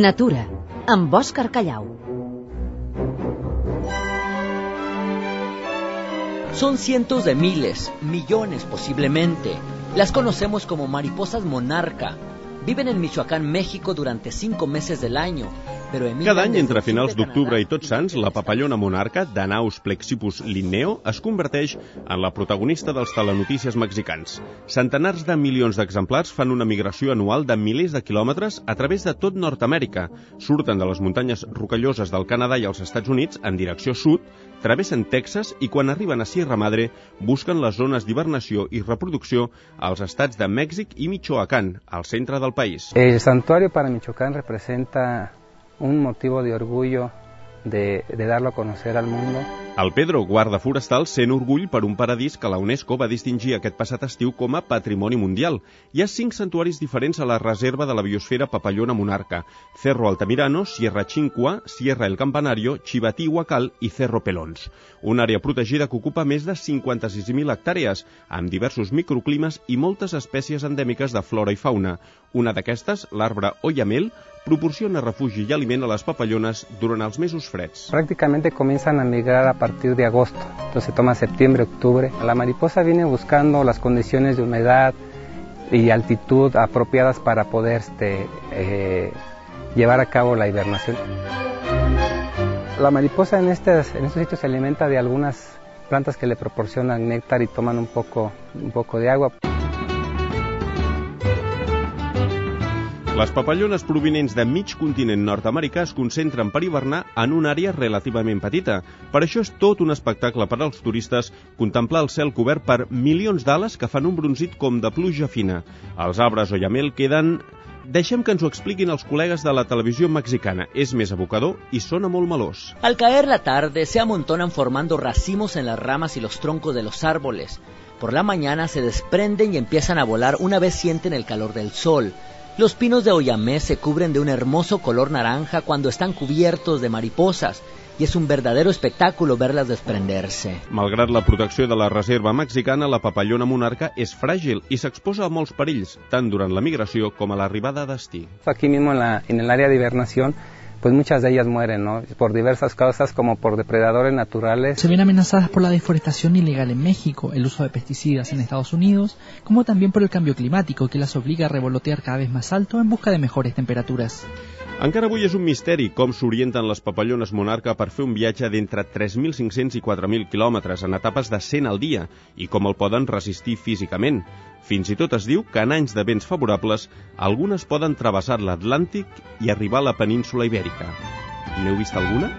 Natura, amb Òscar. Son cientos de miles, millones posiblemente. Las conocemos como mariposas monarca. Viven en Michoacán, México durante cinco meses del año, Cada any, entre finals de d'octubre i Tots Sants, la papallona monarca, Danaus plexipus linneo, es converteix en la protagonista dels telenotícies mexicans. Centenars de milions d'exemplars fan una migració anual de milers de quilòmetres a través de tot Nord-Amèrica. Surten de les muntanyes rocalloses del Canadà i els Estats Units en direcció sud, travessen Texas i quan arriben a Sierra Madre busquen les zones d'hibernació i reproducció als estats de Mèxic i Michoacán, al centre del país. El santuario para Michoacán representa un motivo de orgullo de, de darlo a conocer al mundo. El Pedro, guarda forestal, sent orgull per un paradís que la UNESCO va distingir aquest passat estiu com a Patrimoni Mundial. Hi ha cinc santuaris diferents a la reserva de la biosfera Papallona Monarca. Cerro Altamirano, Sierra Chincua, Sierra El Campanario, Chivatí Huacal i Cerro Pelons. Una àrea protegida que ocupa més de 56.000 hectàrees, amb diversos microclimes i moltes espècies endèmiques de flora i fauna. Una d'aquestes, l'arbre Oyamel, proporciona refugi i aliment a les papallones durant els mesos freds. Prácticamente comienzan a migrar a partir de agosto, entonces toma septiembre, octubre. La mariposa viene buscando las condiciones de humedad y altitud apropiadas para poder este, eh, llevar a cabo la hibernación. La mariposa en estos, en estos sitios se alimenta de algunas plantas que le proporcionan néctar y toman un poco, un poco de agua. Les papallones provinents de mig continent nord-americà es concentren per hivernar en una àrea relativament petita. Per això és tot un espectacle per als turistes contemplar el cel cobert per milions d'ales que fan un bronzit com de pluja fina. Els arbres o llamel queden... Deixem que ens ho expliquin els col·legues de la televisió mexicana. És més evocador i sona molt melós. Al caer la tarde se amontonan formando racimos en las ramas y los troncos de los árboles. Por la mañana se desprenden y empiezan a volar una vez sienten el calor del sol. Los pinos de Oyamé se cubren de un hermoso color naranja cuando están cubiertos de mariposas y es un verdadero espectáculo verlas desprenderse. Malgrat la protecció de la reserva mexicana, la papallona monarca és fràgil i s'exposa a molts perills, tant durant la migració com a l'arribada a destí. Aquí mismo en, la, en el área de hibernación, pues muchas de ellas mueren, ¿no? Por diversas causas, como por depredadores naturales. Se ven amenazadas por la deforestación ilegal en México, el uso de pesticidas en Estados Unidos, como también por el cambio climático que las obliga a revolotear cada vez más alto en busca de mejores temperaturas. Encara avui és un misteri com s'orienten les papallones monarca per fer un viatge d'entre 3.500 i 4.000 quilòmetres en etapes de 100 al dia i com el poden resistir físicament. Fins i tot es diu que en anys de vents favorables algunes poden travessar l'Atlàntic i arribar a la península Ibèrica. N'heu vist alguna?